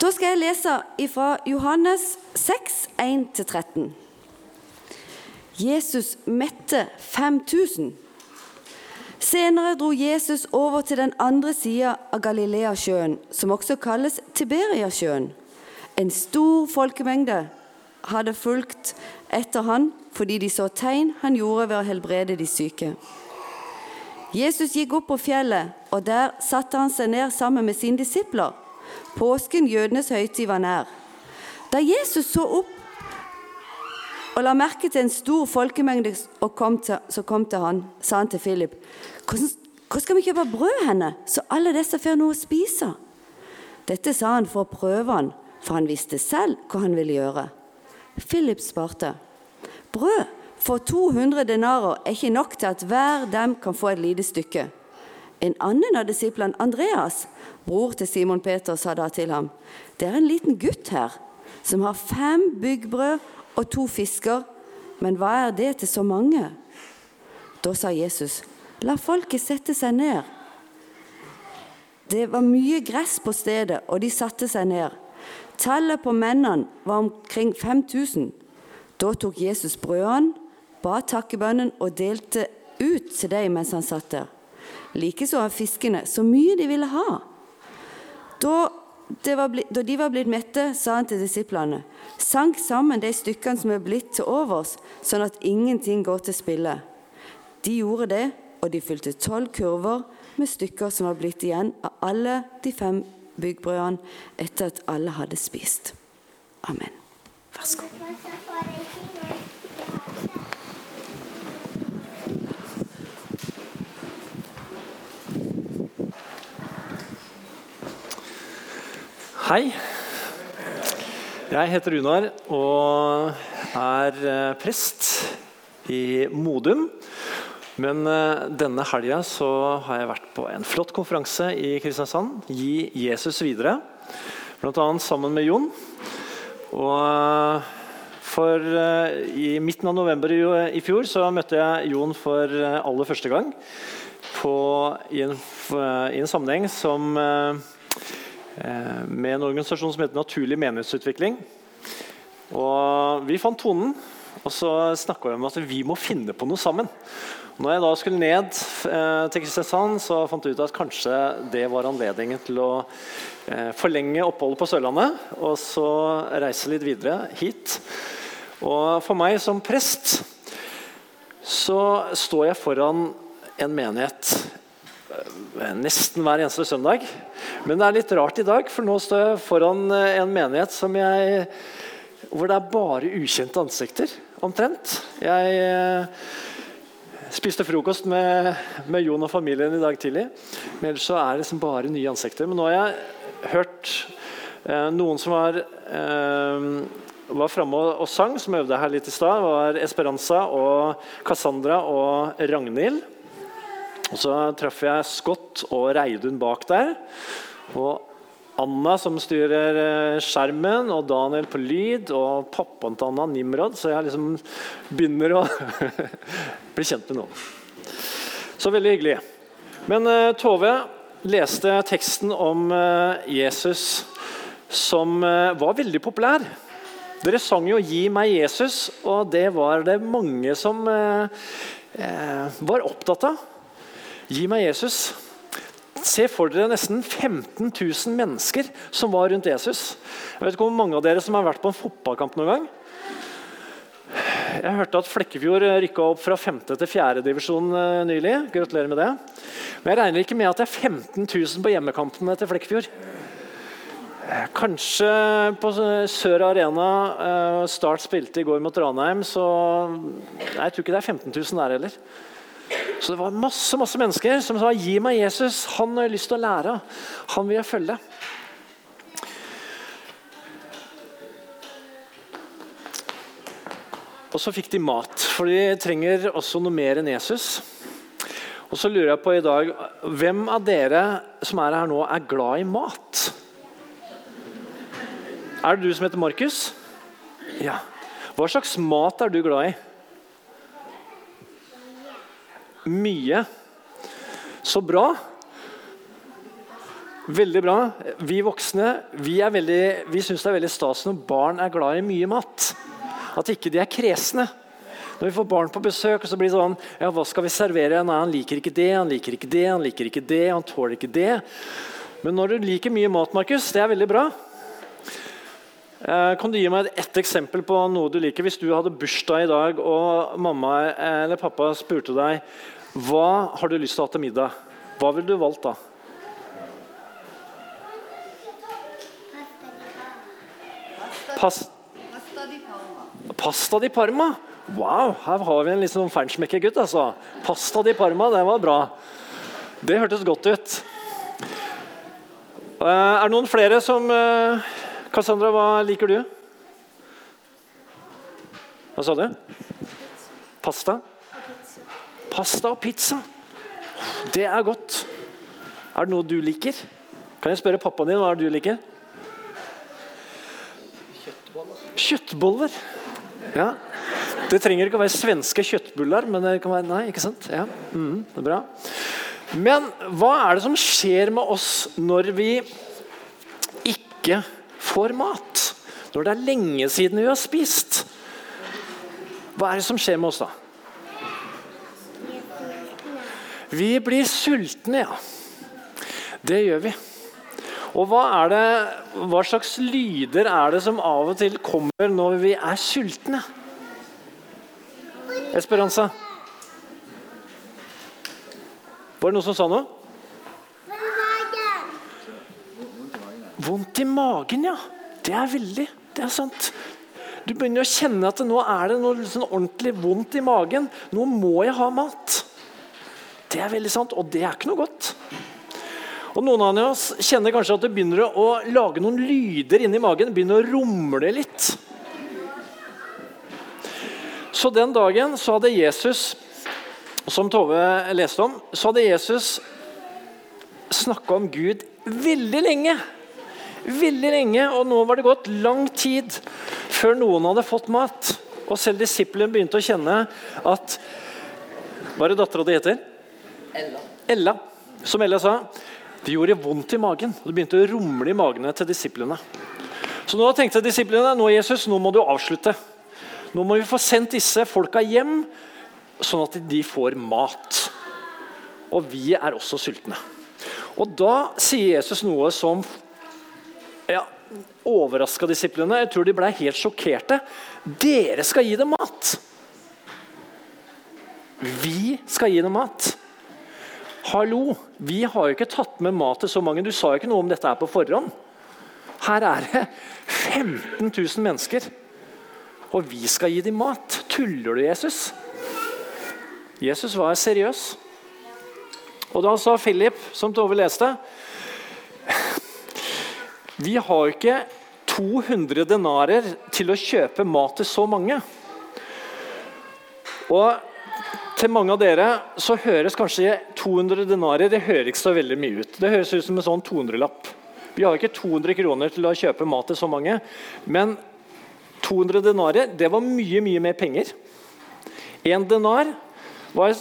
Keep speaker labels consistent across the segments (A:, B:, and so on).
A: Da skal jeg lese fra Johannes 6, 1-13. Jesus mette 5000. Senere dro Jesus over til den andre sida av Galileasjøen, som også kalles Tiberiasjøen. En stor folkemengde hadde fulgt etter han fordi de så tegn han gjorde ved å helbrede de syke. Jesus gikk opp på fjellet, og der satte han seg ned sammen med sine disipler. Påsken, jødenes høytid, var nær. Da Jesus så opp og la merke til en stor folkemengde kom til, som kom til han, sa han til Philip, hvor skal vi kjøpe brød henne, så alle disse får noe å spise? Dette sa han for å prøve han, for han visste selv hva han ville gjøre. Philip svarte, brød for 200 denarer er ikke nok til at hver dem kan få et lite stykke. En annen av disiplene, Andreas, bror til Simon Peter, sa da til ham, det er en liten gutt her som har fem byggbrød og to fisker, men hva er det til så mange? Da sa Jesus, la folket sette seg ned. Det var mye gress på stedet, og de satte seg ned. Tallet på mennene var omkring 5000. Da tok Jesus brødene, ba takkebønnen og delte ut til dem mens han satt der. Likeså av fiskene, så mye de ville ha. Da, blitt, da, de var blitt mette, sa han til disiplene, sank sammen de stykkene som er blitt til overs, sånn at ingenting går til spille. De gjorde det, og de fylte tolv kurver med stykker som var blitt igjen av alle de fem byggbrødene etter at alle hadde spist. Amen. Vær så god.
B: Hei. Jeg heter Runar og er eh, prest i Modum. Men uh, denne helga har jeg vært på en flott konferanse i Kristiansand. Gi Jesus videre. Bl.a. sammen med Jon. Og uh, for I midten av november i, fjor så møtte jeg Jon for aller første gang. På, i, en, i, en, sammenheng som, med en organisasjon som heter Naturlig menighetsutvikling. Og vi fant tonen. Og så snakka vi om at vi må finne på noe sammen. Når jeg da skulle ned eh, til Kristiansand, så fant jeg ut at kanskje det var anledningen til å eh, forlenge oppholdet på Sørlandet og så reise litt videre hit. Og for meg som prest så står jeg foran en menighet eh, nesten hver eneste søndag. Men det er litt rart i dag, for nå står jeg foran eh, en menighet jeg, hvor det er bare ukjente ansikter, omtrent. Jeg eh, Spiste frokost med, med, Jon og familien i dag tidlig. Men ellers så er det liksom bare nye ansikter. Men nå har jeg hørt eh, noen som var, eh, var framme og, og, sang, som øvde her litt i stad. var Esperanza og Cassandra og Ragnhild. Og så traff jeg Scott og Reidun bak der. Og Anna som styrer eh, skjermen, og Daniel på lyd, og pappaen til Anna, Nimrod. Så jeg liksom begynner å bli kjent med noen. Så veldig hyggelig. Men uh, Tove leste teksten om uh, Jesus som var veldig populær. Dere sang jo 'Gi meg Jesus', og det var det mange som var opptatt av. Gi meg Jesus. Se for dere nesten 15 000 mennesker som var rundt Jesus. Jeg vet ikke hvor mange av dere som har vært på en fotballkamp noen gang. Jeg hørte at Flekkefjord rykka opp fra 5. til 4. divisjon eh, nylig. Gratulerer med det. Men jeg regner ikke med at det er 15 000 på hjemmekampene til Flekkefjord. Kanskje på Sør Arena eh, Start spilte i går mot Ranheim, så Jeg tror ikke det er 15 000 der heller. Så det var masse masse mennesker som sa 'Gi meg Jesus. Han har jeg lyst til å lære. Han vil jeg følge'. Og så fikk de mat, for de trenger også noe mer enn Jesus. Og så lurer jeg på i dag Hvem av dere som er her nå, er glad i mat? Er det du som heter Markus? Ja. Hva slags mat er du glad i? Mye. Så bra. Veldig bra. Vi voksne vi, veldig, vi syns det er veldig stas når barn er glad i mye mat. At ikke de er kresne. Når vi får barn på besøk, og så blir det sånn ja, Hva skal vi servere? Nei, han liker ikke det, han liker ikke det, han liker ikke det, han tåler ikke det. Men når du liker mye mat, Markus, det er veldig bra. Eh, kan du gi meg ett eksempel på noe du liker? Hvis du hadde bursdag i dag, og mamma eller pappa spurte deg hva har du lyst til å ha til middag, hva ville du valgt da? Pas Pasta di Parma. Wow, her har vi en litt sånn feinschmecker-gutt. altså. Pasta di Parma, det var bra. Det hørtes godt ut. Eh, er det noen flere som Cassandra, hva liker du? Hva sa du? Pasta? Pasta og pizza. Det er godt. Er det noe du liker? Kan jeg spørre pappaen din hva er det du liker? Kjøttboller. Kjøttboller. Ja. Det trenger ikke å være svenske kjøttbuller, men det kan være Nei, ikke sant? Ja. Mm, det er bra. Men hva er det som skjer med oss når vi ikke får mat? Når det er lenge siden vi har spist? Hva er det som skjer med oss da? Vi blir sultne, ja. Det gjør vi. Og hva, det, hva slags lyder er det som av og til kommer når vi er sultne? Esperanza? Var det noen som sa noe? Vondt i magen, ja. Det er veldig. Det er sant. Du begynner å kjenne at nå er det noe sånn ordentlig vondt i magen. Nå må jeg ha mat. Det er veldig sant, og det er ikke noe godt. Og Noen av oss kjenner kanskje at det begynner å lage noen lyder inni magen. begynner å rumle litt. Så den dagen så hadde Jesus, som Tove leste om, så hadde Jesus snakka om Gud veldig lenge. Veldig lenge, og nå var det gått lang tid før noen hadde fått mat. Og selv disiplen begynte å kjenne at Hva er det dattera di heter? Ella. Ella. Som Ella sa, det gjorde vondt i magen. og Det begynte å rumle i magene til disiplene. Så nå tenkte disiplene nå Jesus, nå må du avslutte. Nå må vi få sendt disse folka hjem, sånn at de får mat. Og vi er også sultne. Og Da sier Jesus noe som ja, overraska disiplene. Jeg tror de ble helt sjokkerte. Dere skal gi dem mat! Vi skal gi dem mat. Hallo, vi har jo ikke tatt med mat til så mange. Du sa jo ikke noe om dette her på forhånd. Her er det 15 000 mennesker, og vi skal gi dem mat. Tuller du, Jesus? Jesus var seriøs. Og da sa Philip, som Tove leste Vi har jo ikke 200 denarer til å kjøpe mat til så mange. Og til mange av dere så høres kanskje 200 denarer det hører ikke så veldig mye ut. Det høres ut som en sånn 200-lapp. Vi har ikke 200 kroner til å kjøpe mat til så mange. Men 200 denarer det var mye mye mer penger. En denar var,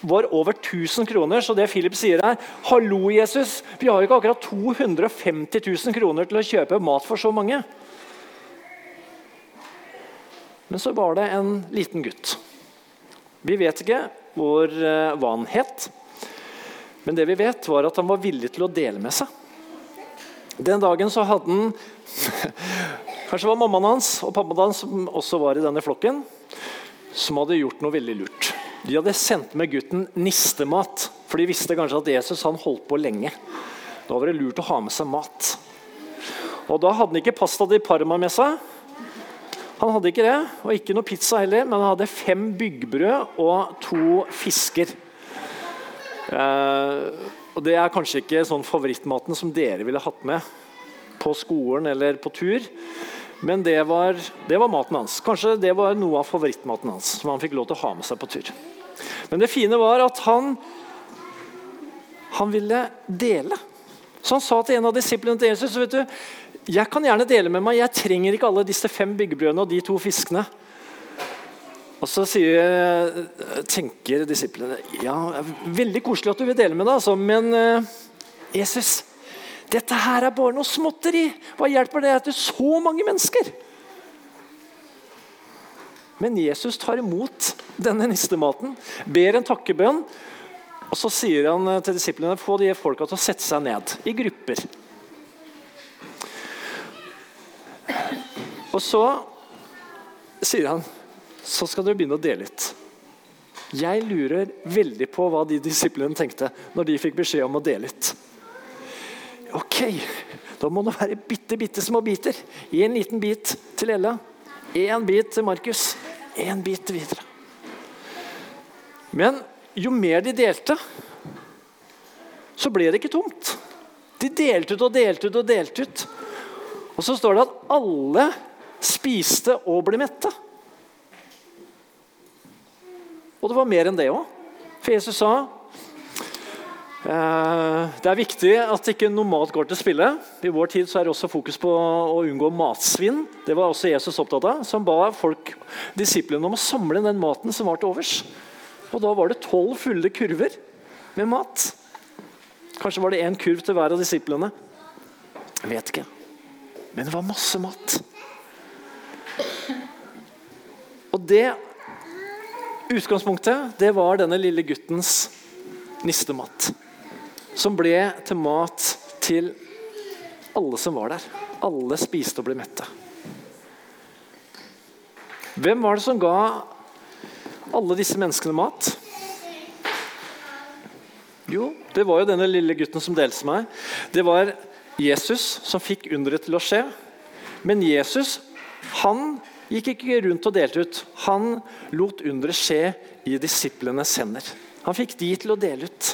B: var over 1000 kroner, så det Philip sier er Hallo, Jesus, vi har jo ikke akkurat 250 000 kroner til å kjøpe mat for så mange. Men så var det en liten gutt vi vet ikke hvor, eh, hva han het, men det vi vet var at han var villig til å dele med seg. Den dagen så hadde han Kanskje det var mammaen hans og pappaen hans som også var i denne flokken, som hadde gjort noe veldig lurt. De hadde sendt med gutten nistemat, for de visste kanskje at Jesus han holdt på lenge. Da var det lurt å ha med seg mat. Og Da hadde han ikke pasta di Parma med seg, han hadde ikke det, og ikke noe pizza heller, men han hadde fem byggbrød og to fisker. Eh, og Det er kanskje ikke sånn favorittmaten som dere ville hatt med på skolen eller på tur, men det var, det var maten hans. Kanskje det var noe av favorittmaten hans som han fikk lov til å ha med seg på tur. Men det fine var at han, han ville dele. Så han sa til en av disiplene til Jesus vet du, jeg kan gjerne dele med meg. Jeg trenger ikke alle disse fem byggebrødene og de to fiskene. Og så sier, tenker disiplene ja, veldig koselig at du vil dele med deg, altså, men uh, Jesus, Dette her er bare noe småtteri. Hva hjelper det til så mange mennesker? Men Jesus tar imot denne nistematen, ber en takkebønn, og så sier han til disiplene få de folka til å sette seg ned i grupper. Og så sier han så skal dere begynne å dele litt. Jeg lurer veldig på hva de disiplene tenkte når de fikk beskjed om å dele ut. Ok, da må det være bitte, bitte små biter. Gi en liten bit til Ella, én bit til Markus, én bit videre. Men jo mer de delte, så ble det ikke tomt. De delte ut og delte ut og delte ut. Og så står det at alle spiste og ble mette. Og det var mer enn det òg. For Jesus sa det er viktig at ikke noe mat går til spille. I vår tid er det også fokus på å unngå matsvinn. Det var også Jesus opptatt av. Han ba folk, disiplene om å samle den maten som var til overs. Og da var det tolv fulle kurver med mat. Kanskje var det én kurv til hver av disiplene. Jeg vet ikke. Men det var masse mat. Og det utgangspunktet det var denne lille guttens nistemat. Som ble til mat til alle som var der. Alle spiste og ble mette. Hvem var det som ga alle disse menneskene mat? Jo, det var jo denne lille gutten som delte meg. Det var Jesus som fikk underet til å skje. Men Jesus han gikk ikke rundt og delte ut. Han lot underet skje i disiplenes hender. Han fikk de til å dele ut.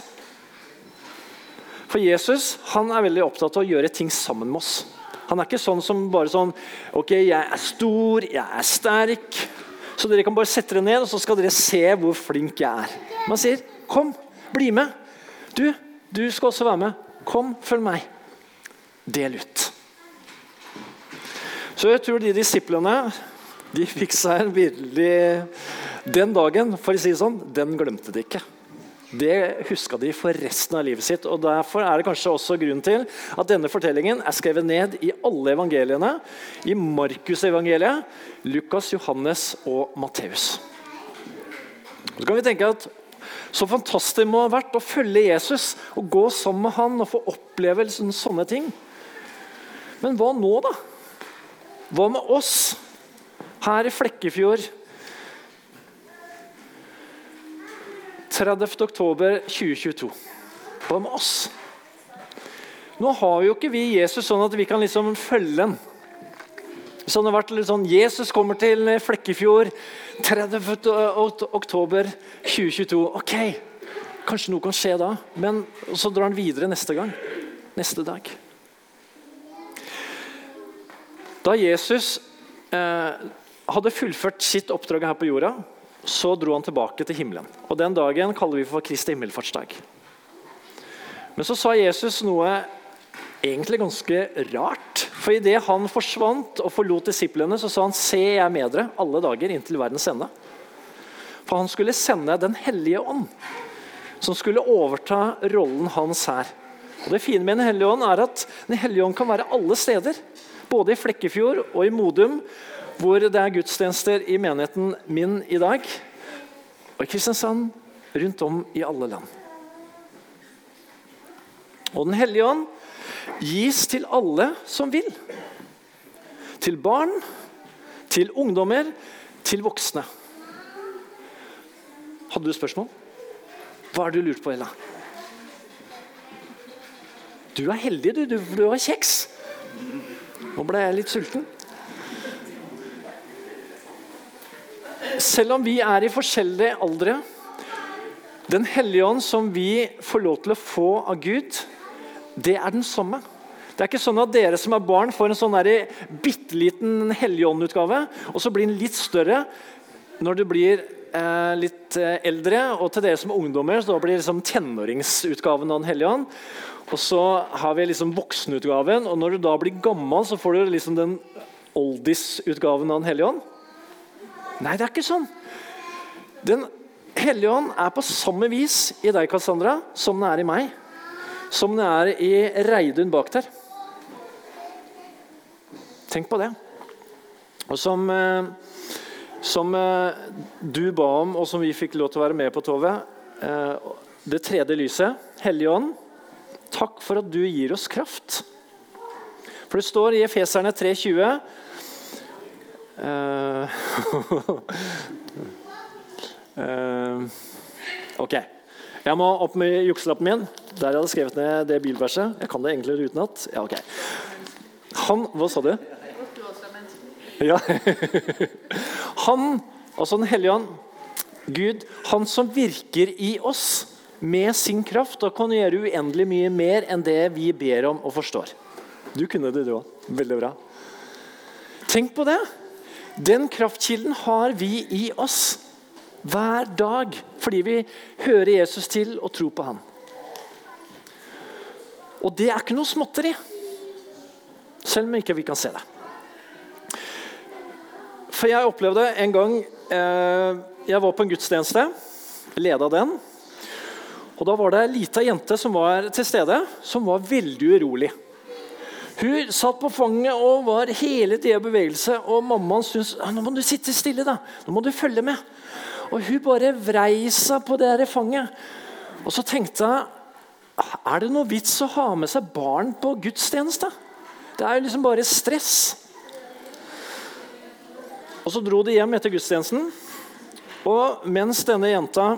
B: For Jesus han er veldig opptatt av å gjøre ting sammen med oss. Han er ikke sånn som bare sånn Ok, jeg er stor, jeg er sterk. Så dere kan bare sette dere ned, og så skal dere se hvor flink jeg er. Man sier, 'Kom, bli med.' Du, du skal også være med. Kom, følg meg. Del ut. Så jeg tror de disiplene de fikk seg virkelig Den dagen, for å si det sånn, den glemte de ikke. Det huska de for resten av livet sitt. og Derfor er det kanskje også grunnen til at denne fortellingen er skrevet ned i alle evangeliene. I Markusevangeliet, Lukas, Johannes og Matteus. Så kan vi tenke at så fantastisk må ha vært å følge Jesus og gå sammen med han og få oppleve sånne ting. Men hva nå, da? Hva med oss her i Flekkefjord 30.10.2022. Hva med oss? Nå har jo ikke vi Jesus sånn at vi kan liksom følge ham. Hvis det hadde vært litt sånn Jesus kommer til Flekkefjord 30. oktober 2022. Ok, kanskje noe kan skje da. Men så drar han videre neste gang. Neste dag. Da Jesus eh, hadde fullført sitt oppdrag her på jorda, så dro han tilbake til himmelen. Og Den dagen kaller vi for Kristi himmelfartsdag. Men så sa Jesus noe egentlig ganske rart. For idet han forsvant og forlot disiplene, så sa han se jeg er med dere alle dager inntil verdens ende. For han skulle sende Den hellige ånd, som skulle overta rollen hans her. Og Det fine med Den hellige ånd er at Den hellige ånd kan være alle steder. Både i Flekkefjord og i Modum, hvor det er gudstjenester i menigheten min i dag. Og i Kristiansand, rundt om i alle land. Og Den hellige ånd gis til alle som vil. Til barn, til ungdommer, til voksne. Hadde du spørsmål? Hva har du lurt på, Ella? Du er heldig, du, for du har kjeks. Nå ble jeg litt sulten. Selv om vi er i forskjellige aldre Den hellige ånd som vi får lov til å få av Gud, det er den samme. Det er ikke sånn at dere som er barn, får en sånn bitte liten helligåndutgave, og så blir den litt større når du blir eh, litt eh, eldre. Og til dere som er ungdommer, så blir det liksom tenåringsutgaven av Den hellige ånd. Og så har vi liksom voksenutgaven, og når du da blir gammel, så får du liksom den oldis-utgaven av Den hellige ånd. Nei, det er ikke sånn. Den hellige ånd er på samme vis i deg, Cassandra, som den er i meg. som den er i Reidun bak der. Tenk på det. Og som, eh, som eh, du ba om, og som vi fikk lov til å være med på, Tove. Eh, det tredje lyset, Hellige Ånd, takk for at du gir oss kraft. For det står i Efeserne 3,20 uh, uh, Ok. Jeg må opp med jukselappen min. Der jeg hadde skrevet ned det bilverset. Jeg kan det egentlig utenat. Ja, ok. Han Hva sa du? Ja. Han, altså Den hellige ånd, Gud, han som virker i oss med sin kraft og kan gjøre uendelig mye mer enn det vi ber om og forstår. Du kunne det, du òg. Veldig bra. Tenk på det. Den kraftkilden har vi i oss hver dag fordi vi hører Jesus til og tror på han. Og det er ikke noe småtteri, selv om ikke vi kan se det. For jeg opplevde en gang eh, Jeg var på en gudstjeneste, leda den. Og Da var det ei lita jente som var til stede, som var veldig urolig. Hun satt på fanget og var hele tida i bevegelse. Og mammaen syntes nå må du sitte stille, da. Nå må du følge med. Og Hun bare vrei seg på det der fanget. Og så tenkte jeg er det noe vits å ha med seg barn på gudstjeneste? Det er jo liksom bare stress. Og Så dro de hjem etter gudstjenesten. Og mens denne jenta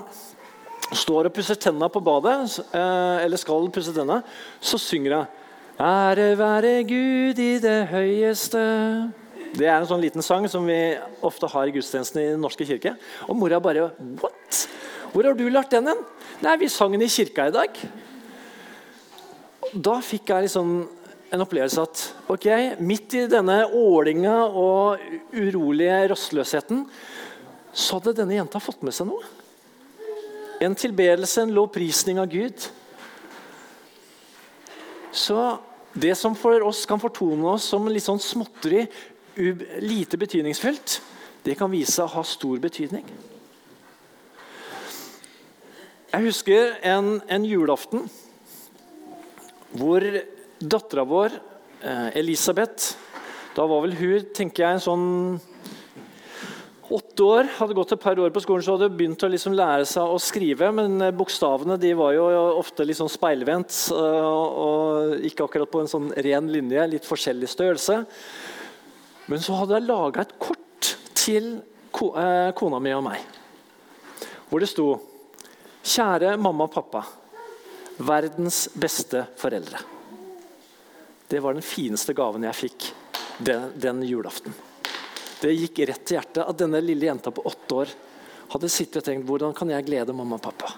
B: står og pusser tenna på badet, eh, eller skal pusse tenna, så synger hun Ære være Gud i det høyeste. Det er en sånn liten sang som vi ofte har i gudstjenesten i Den norske kirke. Og mora bare What? Hvor har du lært den hen? Nei, vi sang den i kirka i dag. Da fikk jeg liksom en opplevelse at ok, midt i denne ålinga og urolige rastløsheten, så hadde denne jenta fått med seg noe. En tilbedelse, en lovprisning av Gud. Så det som for oss kan fortone oss som litt sånn småtteri, lite betydningsfullt, det kan vise seg å ha stor betydning. Jeg husker en, en julaften hvor dattera vår, eh, Elisabeth Da var vel hun tenker jeg, en sånn åtte år. Hadde gått et par år på skolen så hadde jeg begynt å liksom lære seg å skrive. Men eh, bokstavene de var jo ofte litt sånn speilvendt eh, og ikke akkurat på en sånn ren linje. Litt forskjellig størrelse. Men så hadde jeg laga et kort til kona mi og meg, hvor det sto Kjære mamma og pappa. Verdens beste foreldre. Det var den fineste gaven jeg fikk den, den julaften. Det gikk rett til hjertet at denne lille jenta på åtte år hadde sittet og tenkt hvordan kan jeg glede mamma og pappa.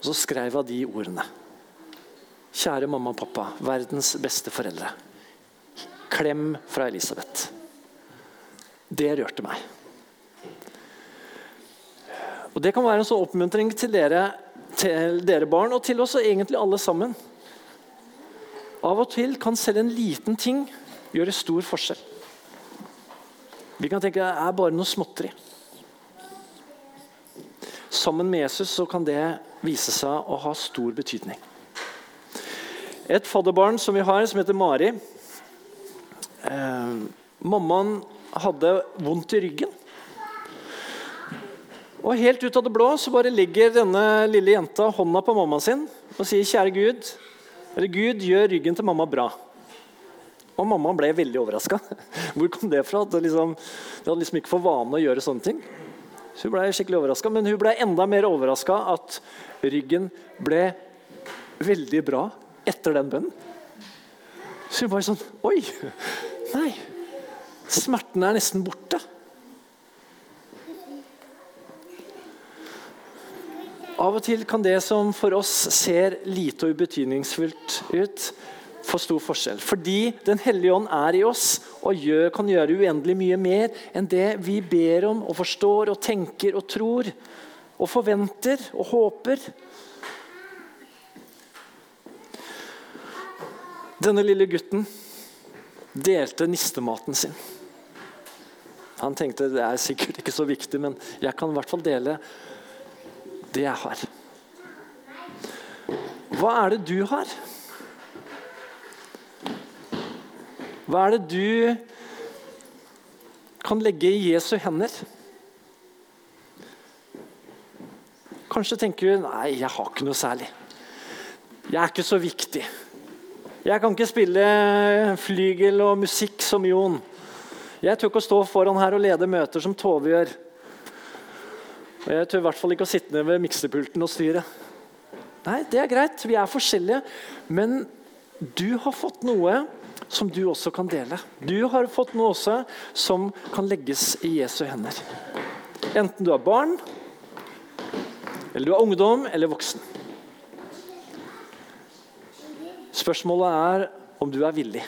B: Og Så skrev hun de ordene. Kjære mamma og pappa, verdens beste foreldre. Klem fra Elisabeth. Det rørte meg. Og Det kan være en sånn oppmuntring til dere, til dere barn, og til oss og egentlig alle sammen. Av og til kan selv en liten ting gjøre stor forskjell. Vi kan tenke at det er bare noe småtteri. Sammen med Jesus så kan det vise seg å ha stor betydning. Et fadderbarn som vi har, som heter Mari eh, Mammaen hadde vondt i ryggen. Og Helt ut av det blå så bare legger denne lille jenta hånda på mammaen sin og sier, 'Kjære Gud, eller Gud, gjør ryggen til mamma bra'. Og mamma ble veldig overraska. Hvor kom det fra? At det, liksom, det hadde liksom ikke for vane å gjøre sånne ting. Så hun ble skikkelig overraska, Men hun ble enda mer overraska at ryggen ble veldig bra etter den bønnen. Så hun bare sånn Oi! Nei. Smerten er nesten borte. Av og til kan det som for oss ser lite og ubetydningsfullt ut, få stor forskjell. Fordi Den hellige ånd er i oss og gjør, kan gjøre uendelig mye mer enn det vi ber om og forstår og tenker og tror og forventer og håper. Denne lille gutten delte nistematen sin. Han tenkte det er sikkert ikke så viktig, men jeg kan i hvert fall dele det jeg har. Hva er det du har? Hva er det du kan legge i Jesu hender? Kanskje tenker du nei, jeg har ikke noe særlig. Jeg er ikke så viktig. Jeg kan ikke spille flygel og musikk som Jon. Jeg tør ikke å stå foran her og lede møter som Tove gjør. Og jeg tør i hvert fall ikke å sitte ned ved miksepulten og styre. Nei, det er greit, vi er forskjellige, men du har fått noe som du også kan dele. Du har fått noe også som kan legges i Jesu hender. Enten du er barn, eller du er ungdom eller voksen. Spørsmålet er om du er villig.